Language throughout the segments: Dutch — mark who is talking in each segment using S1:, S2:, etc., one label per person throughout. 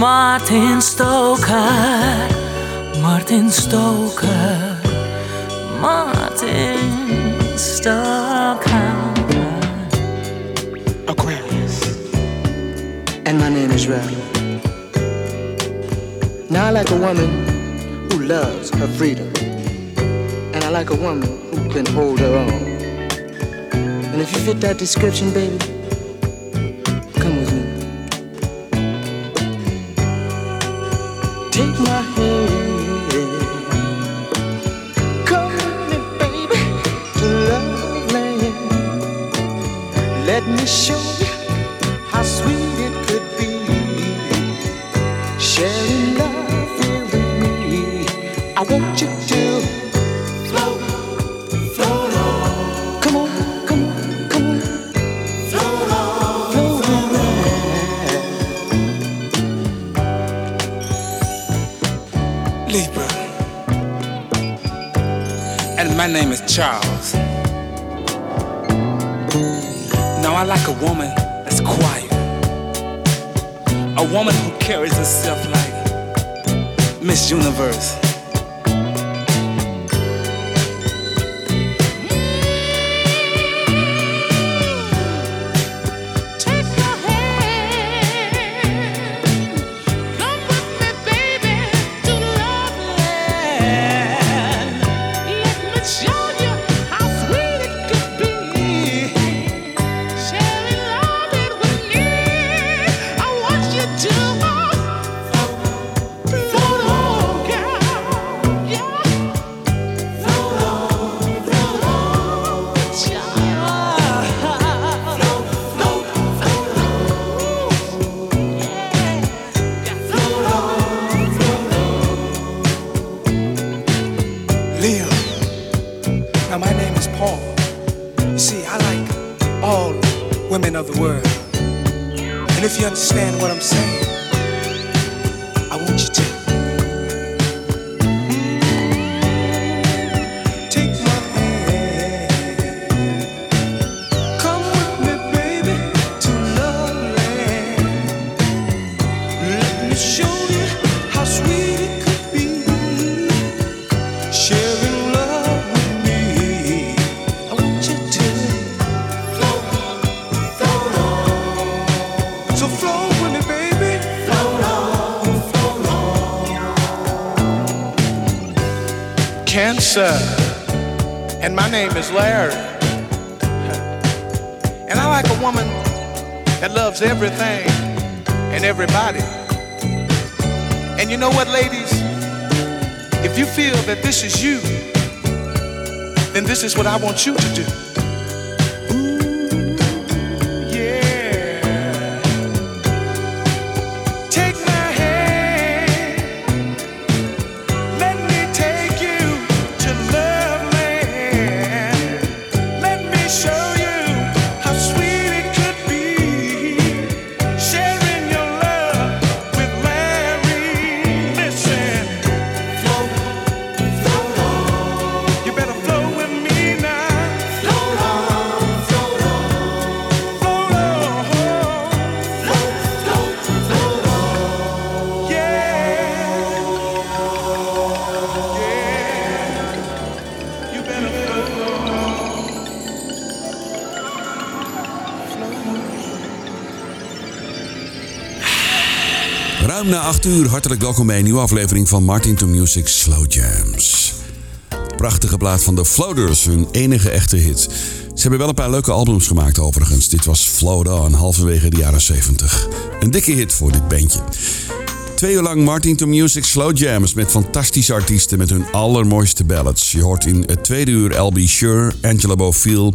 S1: Martin Stoker, Martin Stoker, Martin Stoker.
S2: Aquarius. And my name is Ralph. Now I like a woman who loves her freedom. And I like a woman who can hold her own. And if you fit that description, baby,
S3: Charles. Now I like a woman that's quiet. A woman who carries herself like Miss Universe. Cancer. And my name is Larry. And I like a woman that loves everything and everybody. And you know what, ladies? If you feel that this is you, then this is what I want you to do.
S4: 8 uur, hartelijk welkom bij een nieuwe aflevering van Martin to Music Slow Jams. Prachtige plaat van de Floaters, hun enige echte hit. Ze hebben wel een paar leuke albums gemaakt overigens. Dit was Float On, halverwege de jaren 70. Een dikke hit voor dit bandje. Twee uur lang Martin to Music Slow Jams met fantastische artiesten met hun allermooiste ballads. Je hoort in het tweede uur L.B. Sure, Angela Bofill,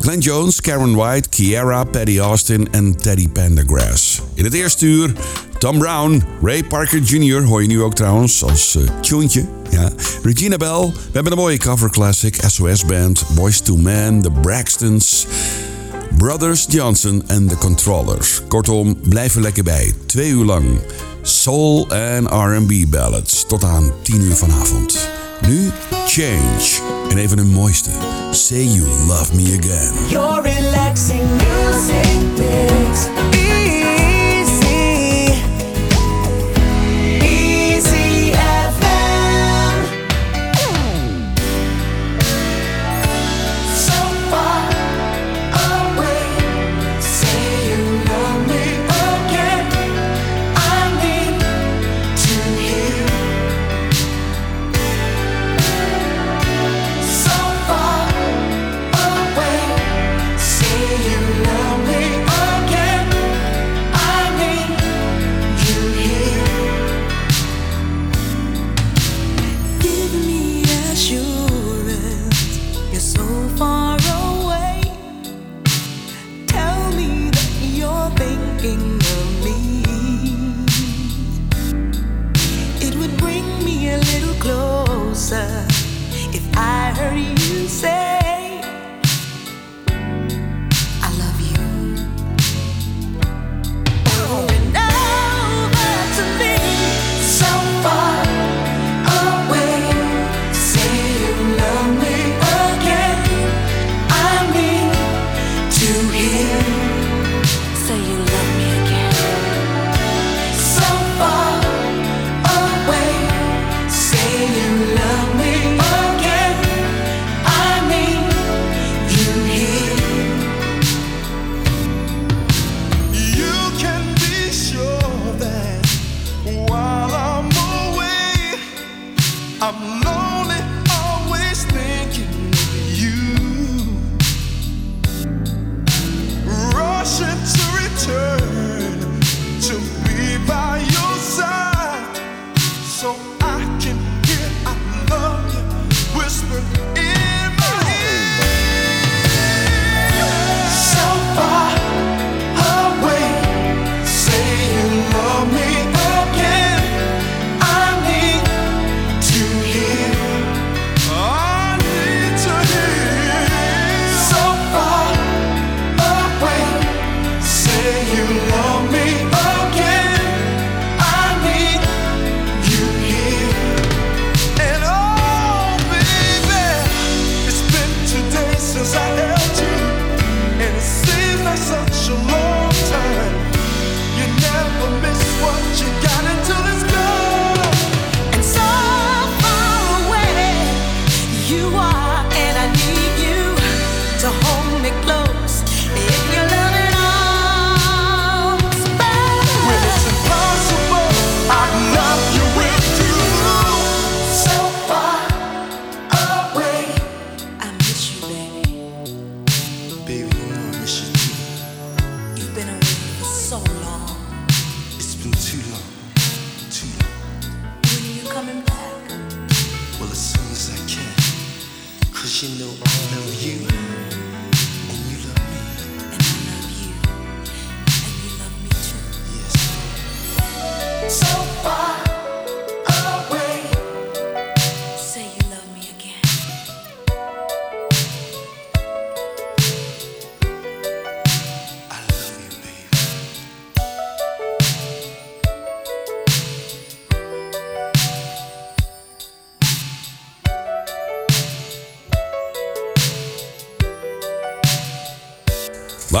S4: Glenn Jones, Karen White, Kiara, Paddy Austin en Teddy Pendergrass. In het eerste uur Tom Brown, Ray Parker Jr. hoor je nu ook trouwens als uh. Ja. Regina Bell, we hebben een mooie cover classic, SOS Band, Boys to Man, The Braxtons... Brothers Johnson en The Controllers. Kortom, blijf er lekker bij. Twee uur lang. Soul en R&B ballads. Tot aan 10 uur vanavond. Nu Change. En even een mooiste. Say You Love Me Again.
S5: Your relaxing music makes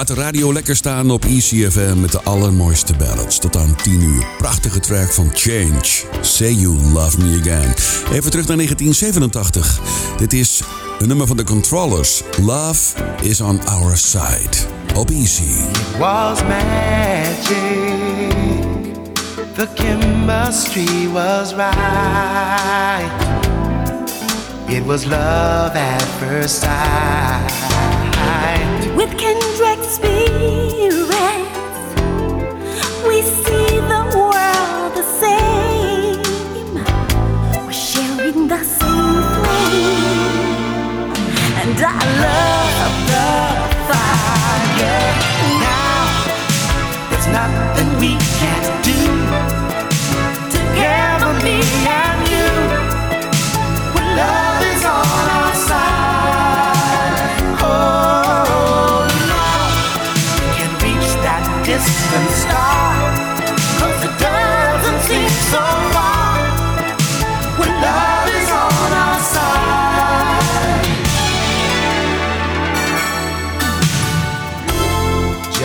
S4: Laat de radio lekker staan op ECFM met de allermooiste ballads. Tot aan 10 uur. Prachtige track van Change. Say You Love Me Again. Even terug naar 1987. Dit is een nummer van de Controllers. Love is on our side. Op Easy.
S2: It was magic. The chemistry was right. It was love at first sight.
S5: With
S2: Ken speak.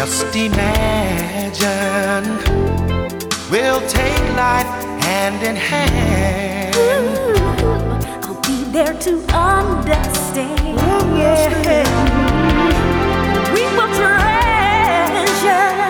S2: Just imagine we'll take life hand in hand.
S5: Ooh, I'll be there to understand.
S2: Ooh, yeah. We
S6: will
S7: treasure.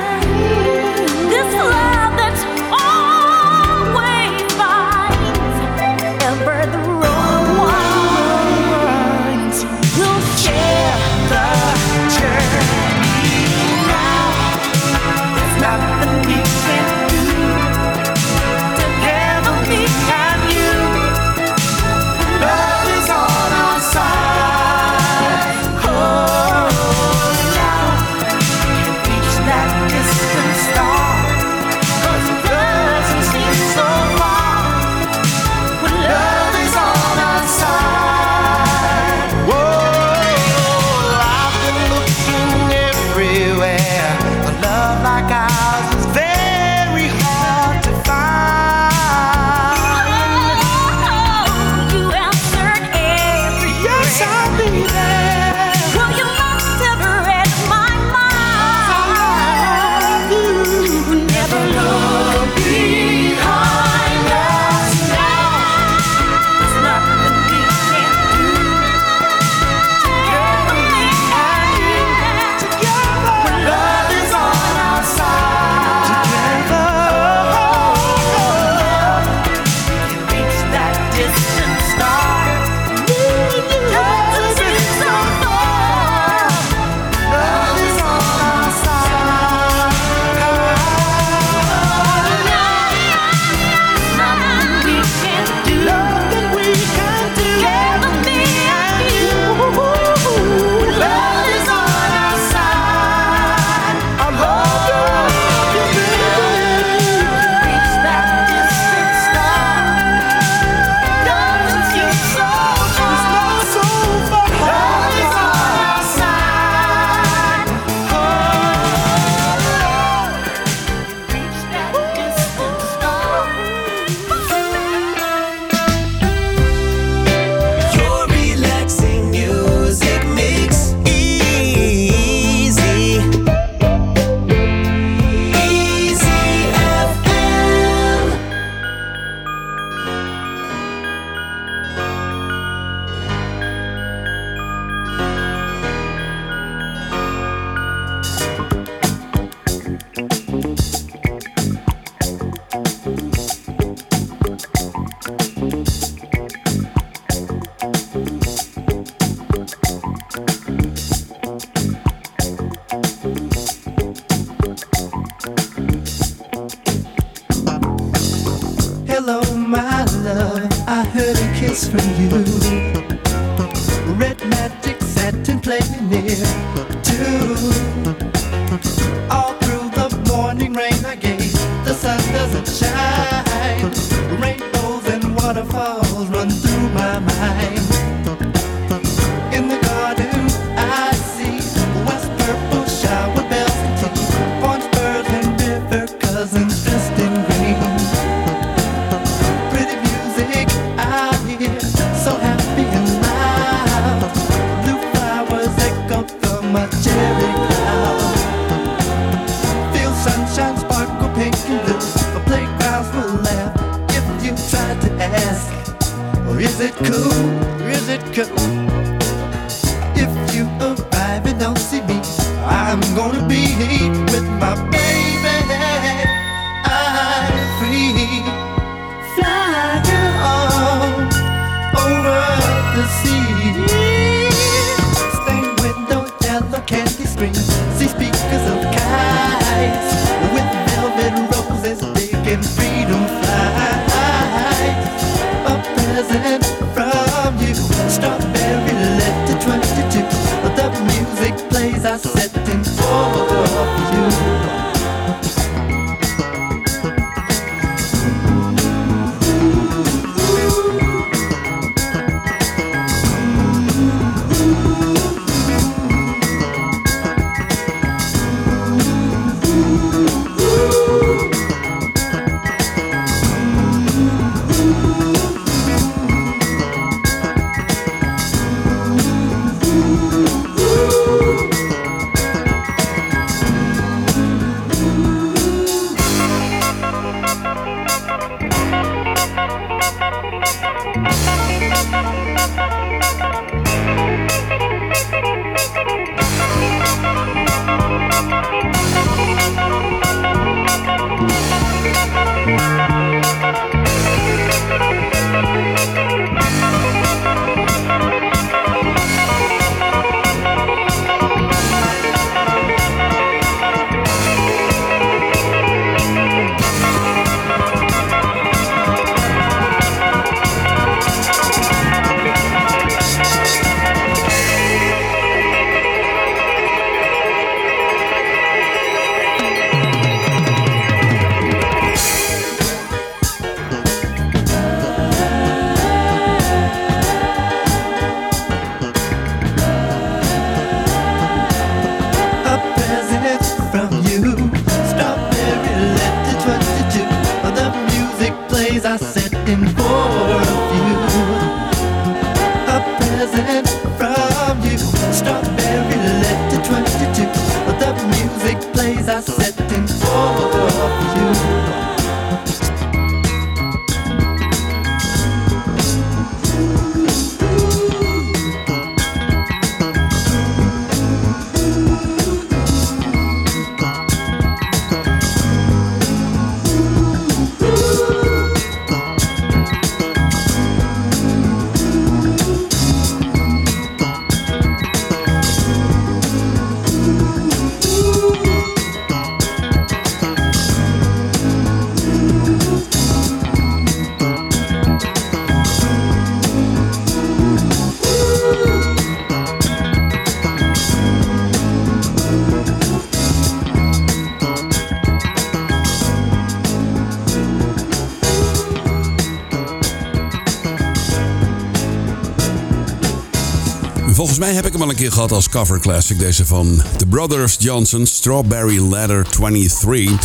S7: keer gehad als cover classic. Deze van The Brothers Johnson, Strawberry Ladder 23.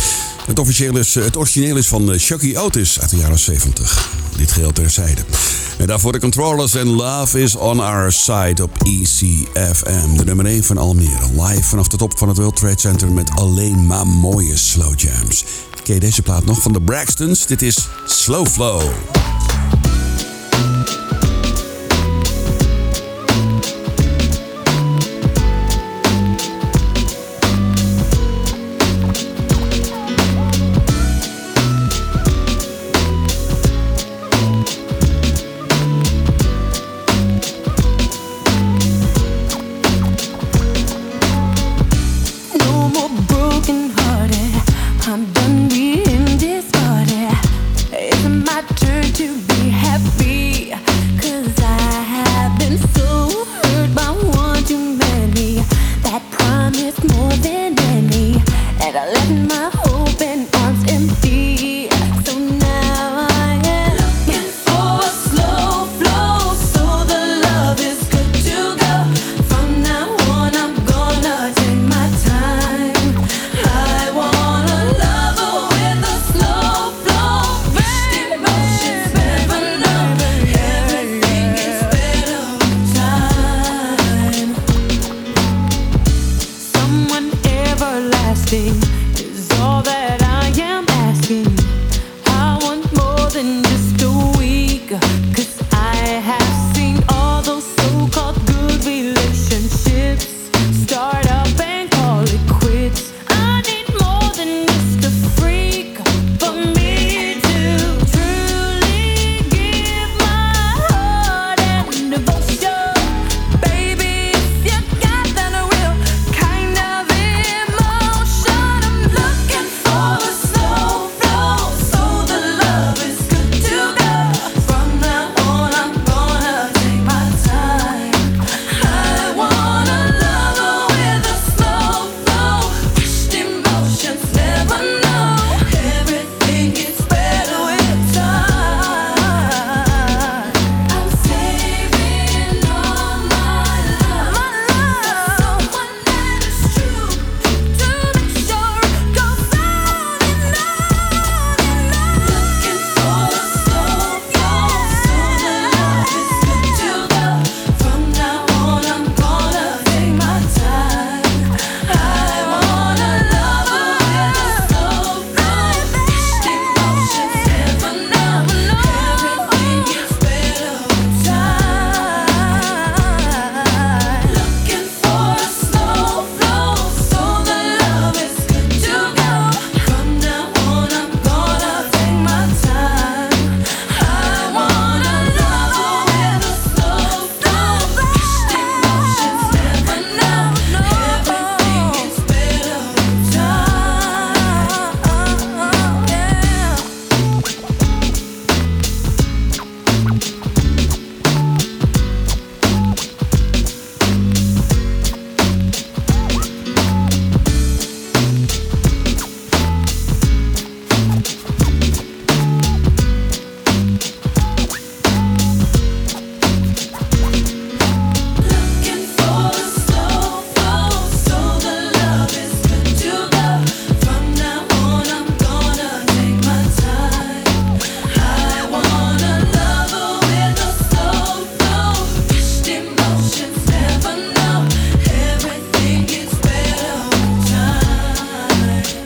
S7: Het, officieel is, het origineel is van eh, Chucky Otis uit de jaren 70. Dit geheel terzijde. En daarvoor de controllers en Love is on our side op ECFM. De nummer 1 van Almere. Live vanaf de top van het World Trade Center met alleen maar mooie slow jams. Ken je deze plaat nog van de Braxtons? Dit is Slow Flow.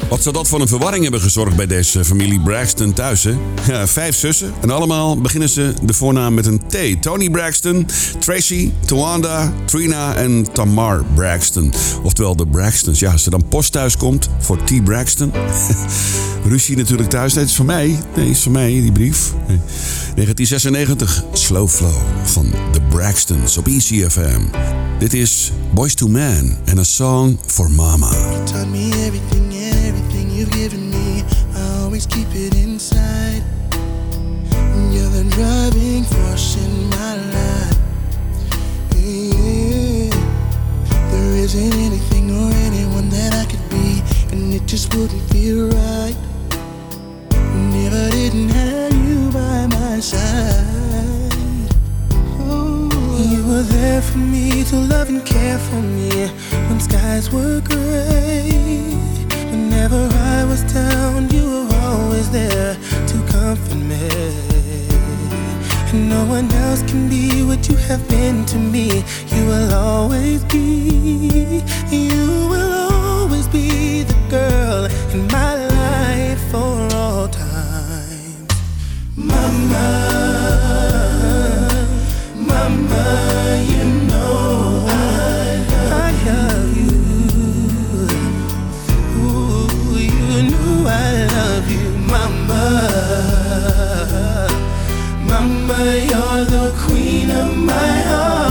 S4: Wat zou dat voor een verwarring hebben gezorgd bij deze familie Braxton thuis, hè? Vijf zussen en allemaal beginnen ze de voornaam met een T. Tony Braxton, Tracy, Tawanda, Trina en Tamar Braxton. Oftewel de Braxtons. Ja, als er dan post thuis komt voor T. Braxton. Ruzie natuurlijk thuis. Nee, het is van mij. Nee, het is van mij, die brief. Nee. 1996, Slow Flow van The Braxtons op ECFM. Dit is Boys to Man en a song for Mama.
S2: Me everything you've given me. I always keep it inside. You're the driving force in my life. Yeah. There isn't anything or anyone that I could be, and it just wouldn't feel right. Never didn't have you by my side. Oh.
S8: You were there for me to love and care for me when skies were gray. Whenever I was down, you were always there to comfort me. And no one else can be what you have been to me. You will always be, you will always be the girl in my life for all time. Mama, Mama, you Mama. Mama, you're the queen of my heart.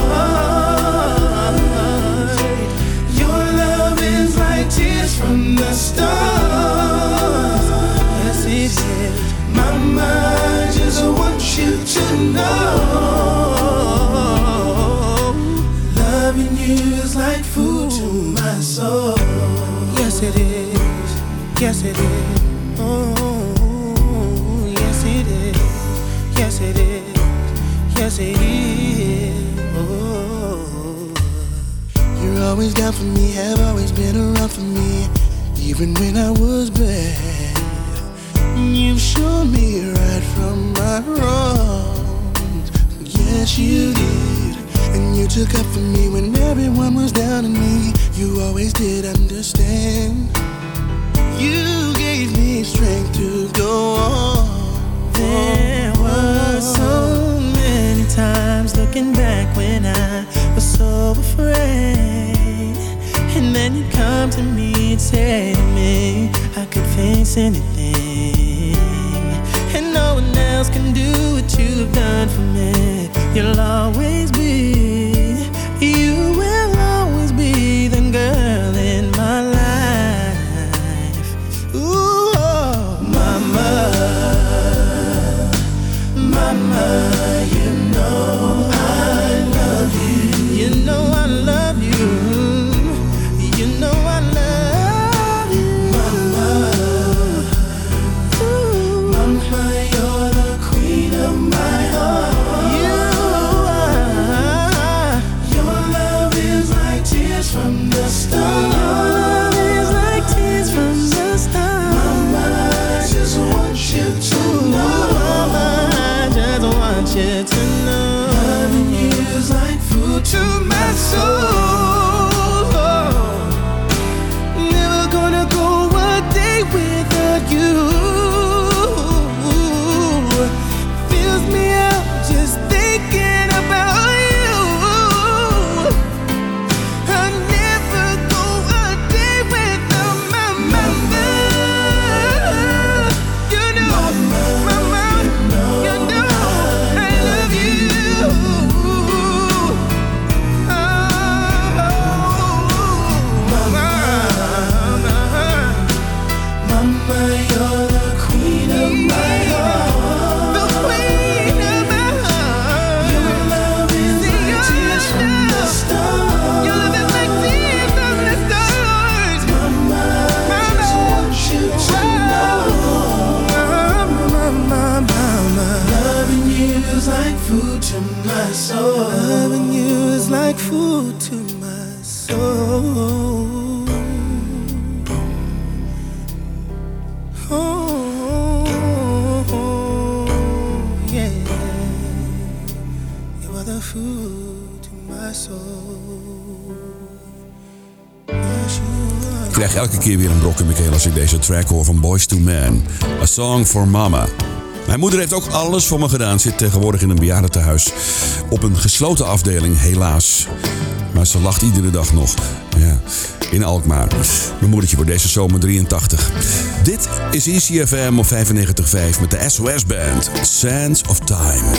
S8: Your love is like tears from the stars. Yes, it is. Mama, I just want you to know. Loving you is like food to my soul. Yes, it is. Yes, it is.
S2: always down for me, have always been around for me, even when I was bad. You've shown me right from my wrongs. Yes, you did. And you took up for me when everyone was down on me. You always did understand. You gave me strength to go on.
S8: There were so many times looking back when I was so afraid. And then you come to me and say to me I could face anything. And no one else can do what you've done for me. You'll always
S4: keer weer een brok in mijn als ik deze track hoor van Boys to Man. A Song for Mama. Mijn moeder heeft ook alles voor me gedaan. Zit tegenwoordig in een bejaardentehuis. Op een gesloten afdeling, helaas. Maar ze lacht iedere dag nog. Ja, in Alkmaar. Mijn moedertje wordt deze zomer 83. Dit is ICFM op 95.5 met de SOS-band Sands of Time.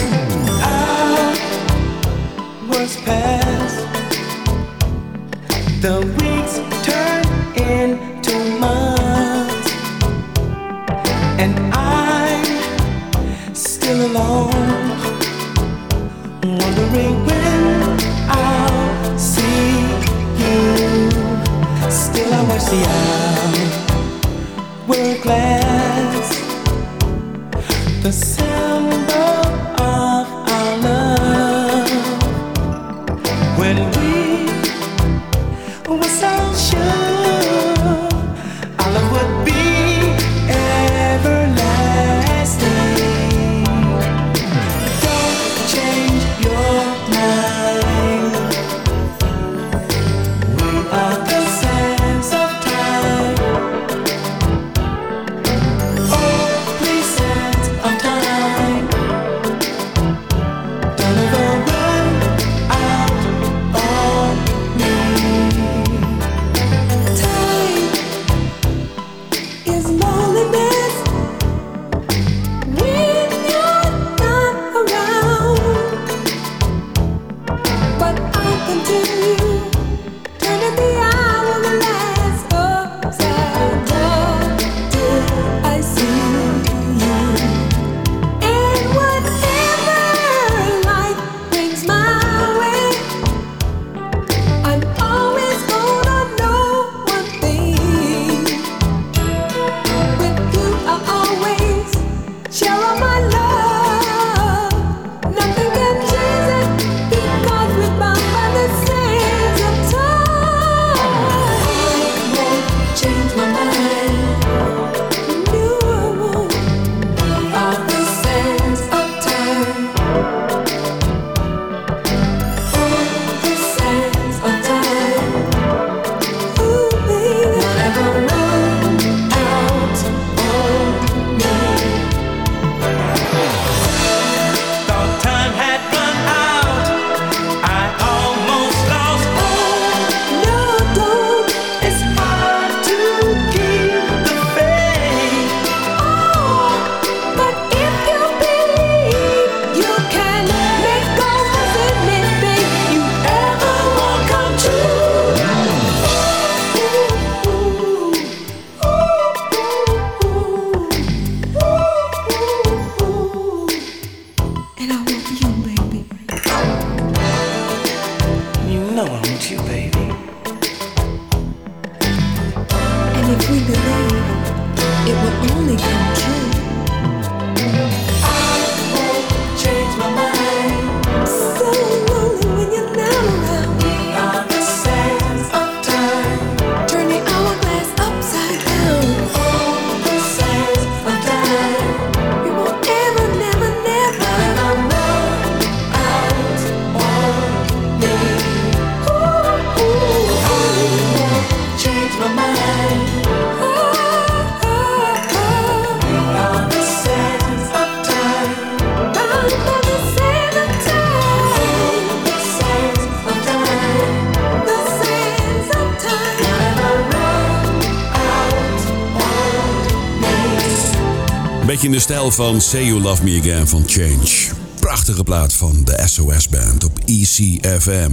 S4: In de stijl van Say You Love Me Again van Change. Prachtige plaat van de SOS Band op ECFM.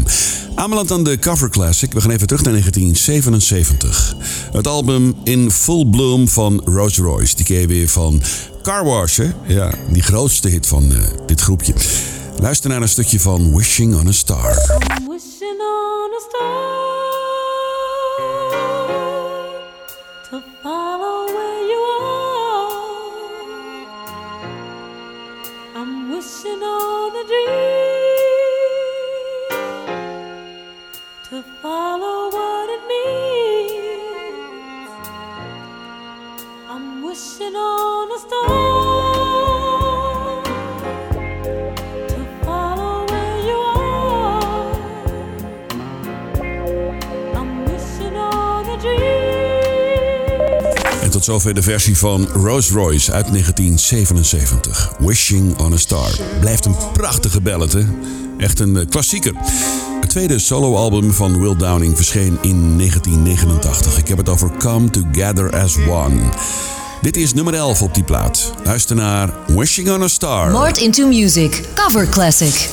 S4: Aanbeland aan de cover classic. We gaan even terug naar 1977. Het album In Full Bloom van Rolls Royce. Die je weer van Car Wash, hè? Ja, die grootste hit van eh, dit groepje. Luister naar een stukje van Wishing on a Star.
S9: I'm wishing on a star
S4: tot zover de versie van Rolls Royce uit 1977. Wishing on a Star. Blijft een prachtige ballad, hè? Echt een eh, klassieker. Het tweede soloalbum van Will Downing verscheen in 1989. Ik heb het over Come Together as One. Dit is nummer 11 op die plaat. Luister naar Wishing on a Star.
S10: Mart into Music, cover classic.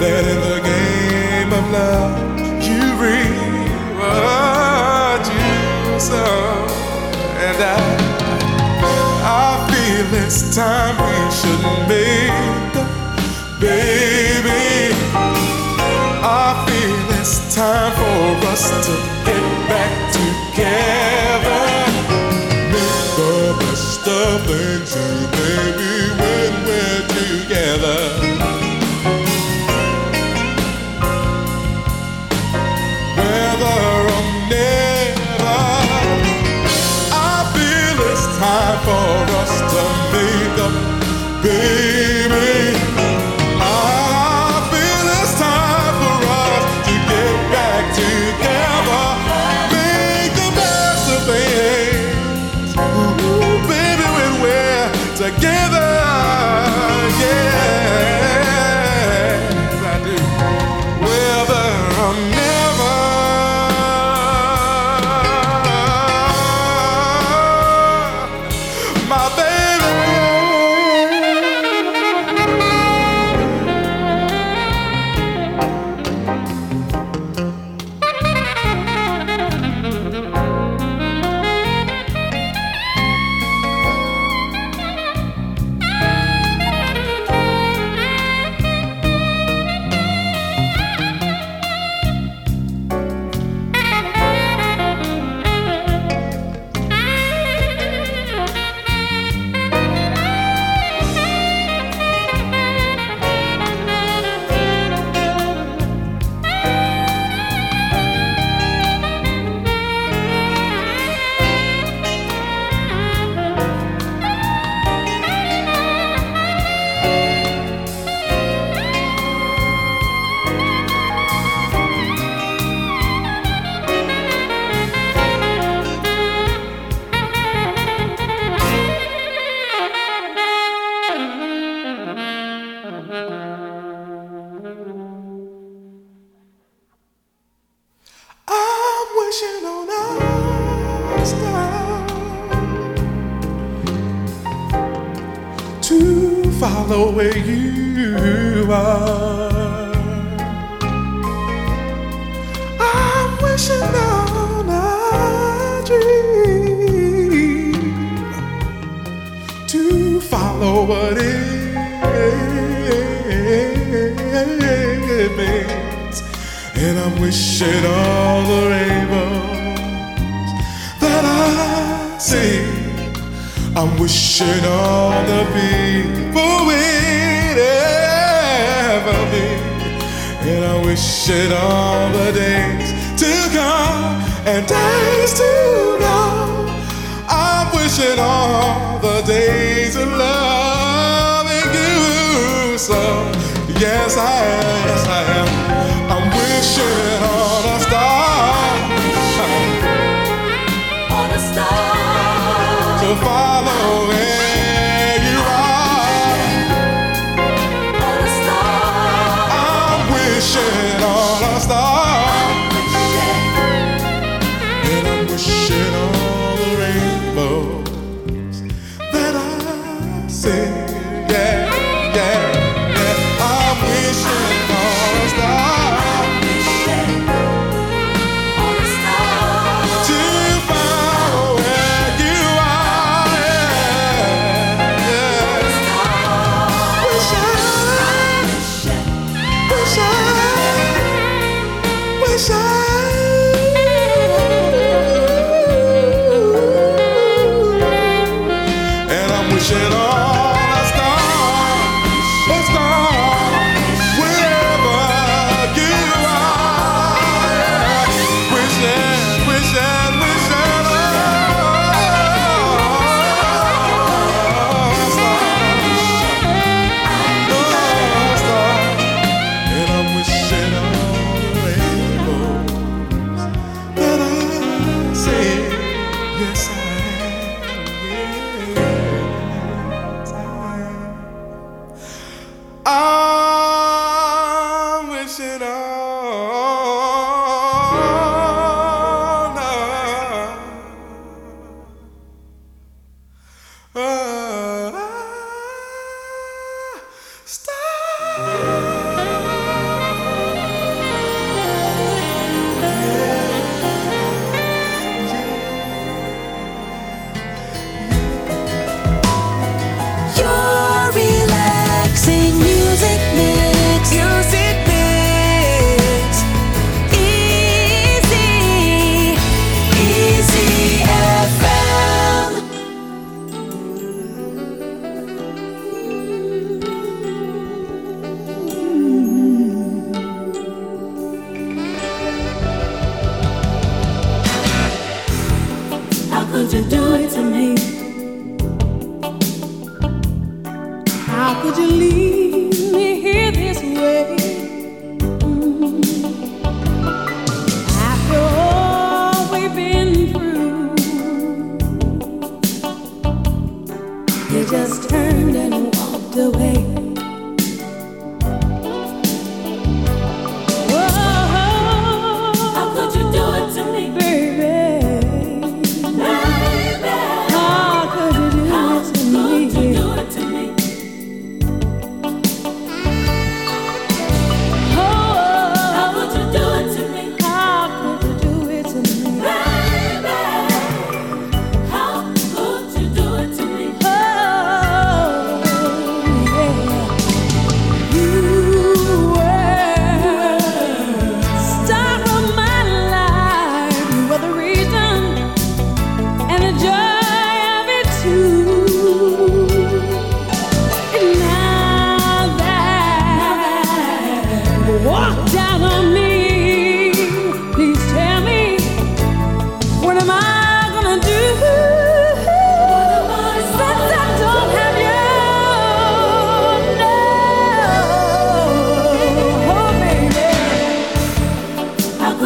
S8: That in the game of love, you reap what you sow, and I. I feel it's time we should make up, baby. I feel it's time for us to get back together. Make the best of things, baby, when we're together.
S11: should all of
S10: stars.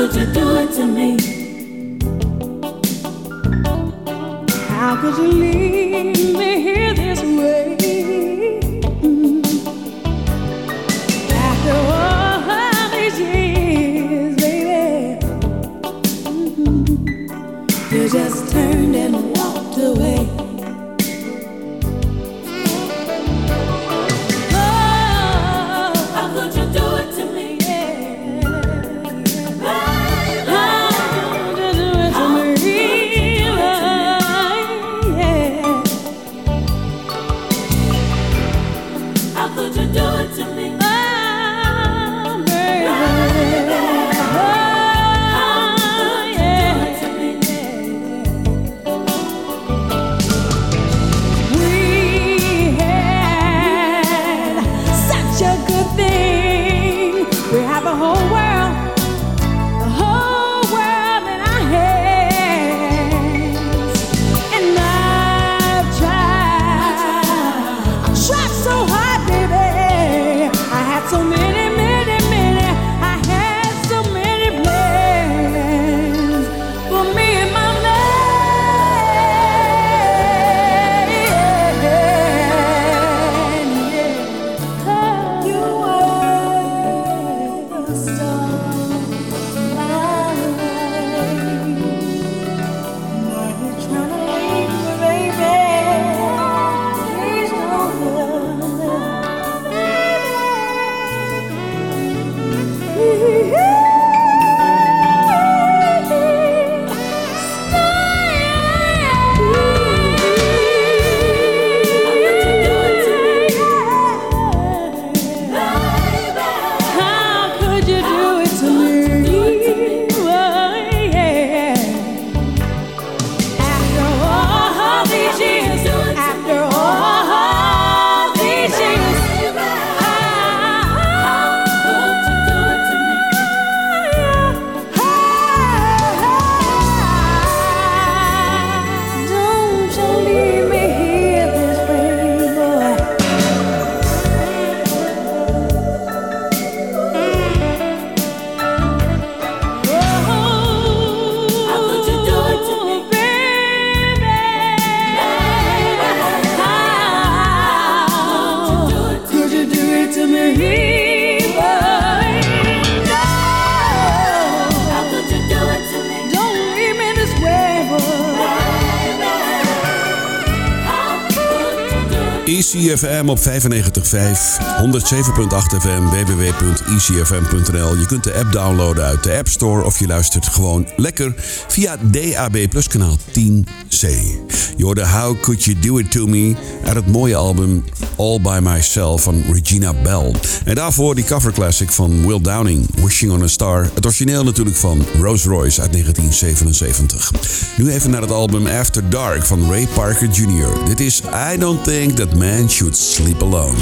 S10: could you do it to me?
S12: How could you leave me here?
S4: FM op 95.5, 107.8 FM, www.icfm.nl. Je kunt de app downloaden uit de App Store of je luistert gewoon lekker via DAB Plus kanaal 10C. Je How Could You Do It To Me uit het mooie album All By Myself van Regina Bell. En daarvoor die cover classic van Will Downing, Wishing on a Star. Het origineel natuurlijk van Rose Royce uit 1977. Nu even naar het album After Dark van Ray Parker Jr. Dit is I Don't Think That Man Should Sleep Alone.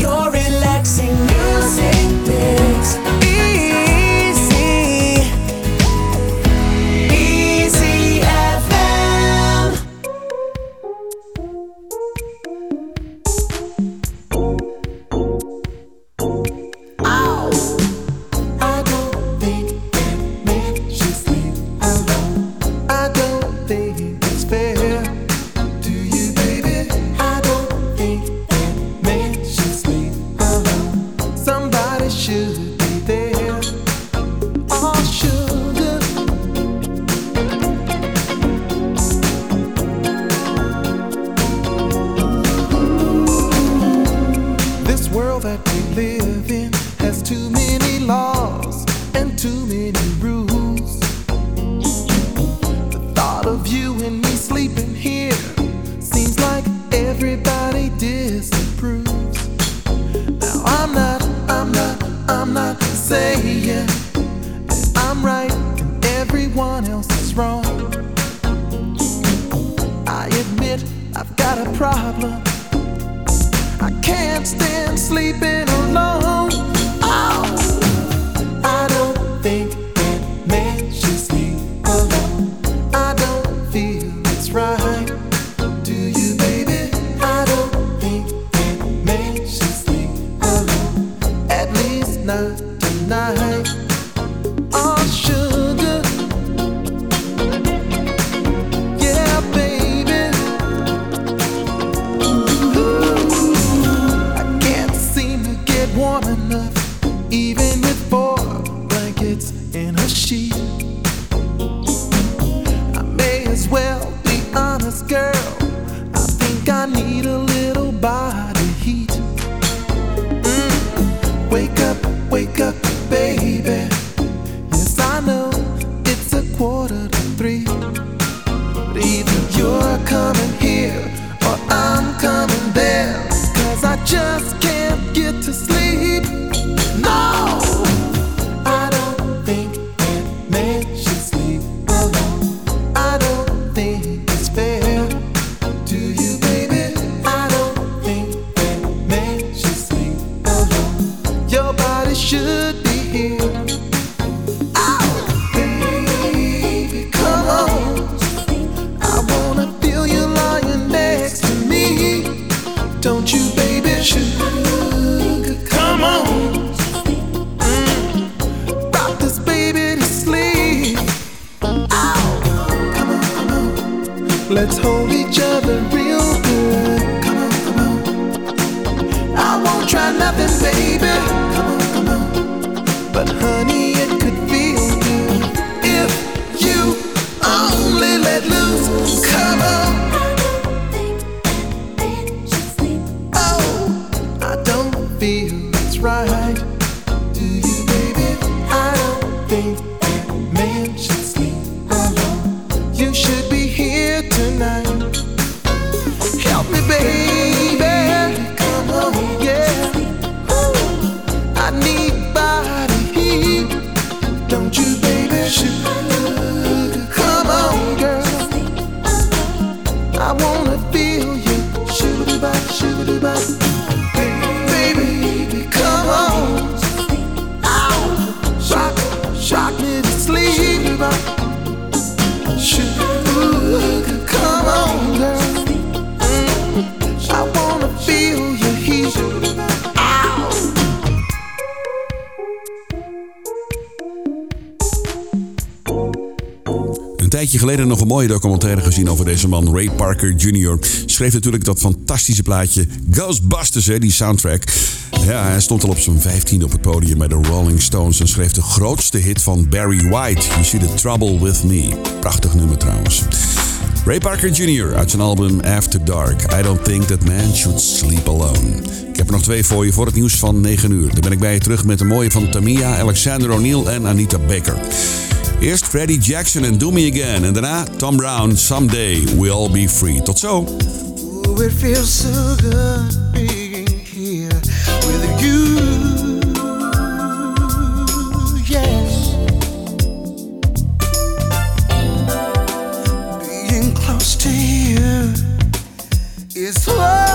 S8: she. I may as well be honest, girl. I think I need a little body heat. Mm. Wake up, wake up, baby. Yes, I know it's a quarter to three. But either you're coming here or I'm coming there. Cause I just
S4: geleden nog een mooie documentaire gezien over deze man, Ray Parker Jr. Schreef natuurlijk dat fantastische plaatje Ghostbusters, hè, die soundtrack. Ja, hij stond al op zijn 15 op het podium bij de Rolling Stones en schreef de grootste hit van Barry White, You See the Trouble with Me. Prachtig nummer trouwens. Ray Parker Jr. uit zijn album After Dark. I don't think that man should sleep alone. Ik heb er nog twee voor je voor het nieuws van 9 uur. Dan ben ik bij je terug met de mooie van Tamia, Alexander O'Neill en Anita Baker. Eerst Freddie Jackson en Do Me Again. En daarna Tom Brown, Someday We'll Be Free. Tot zo.
S8: It feels so good being here with you. Yes. Being close to you is what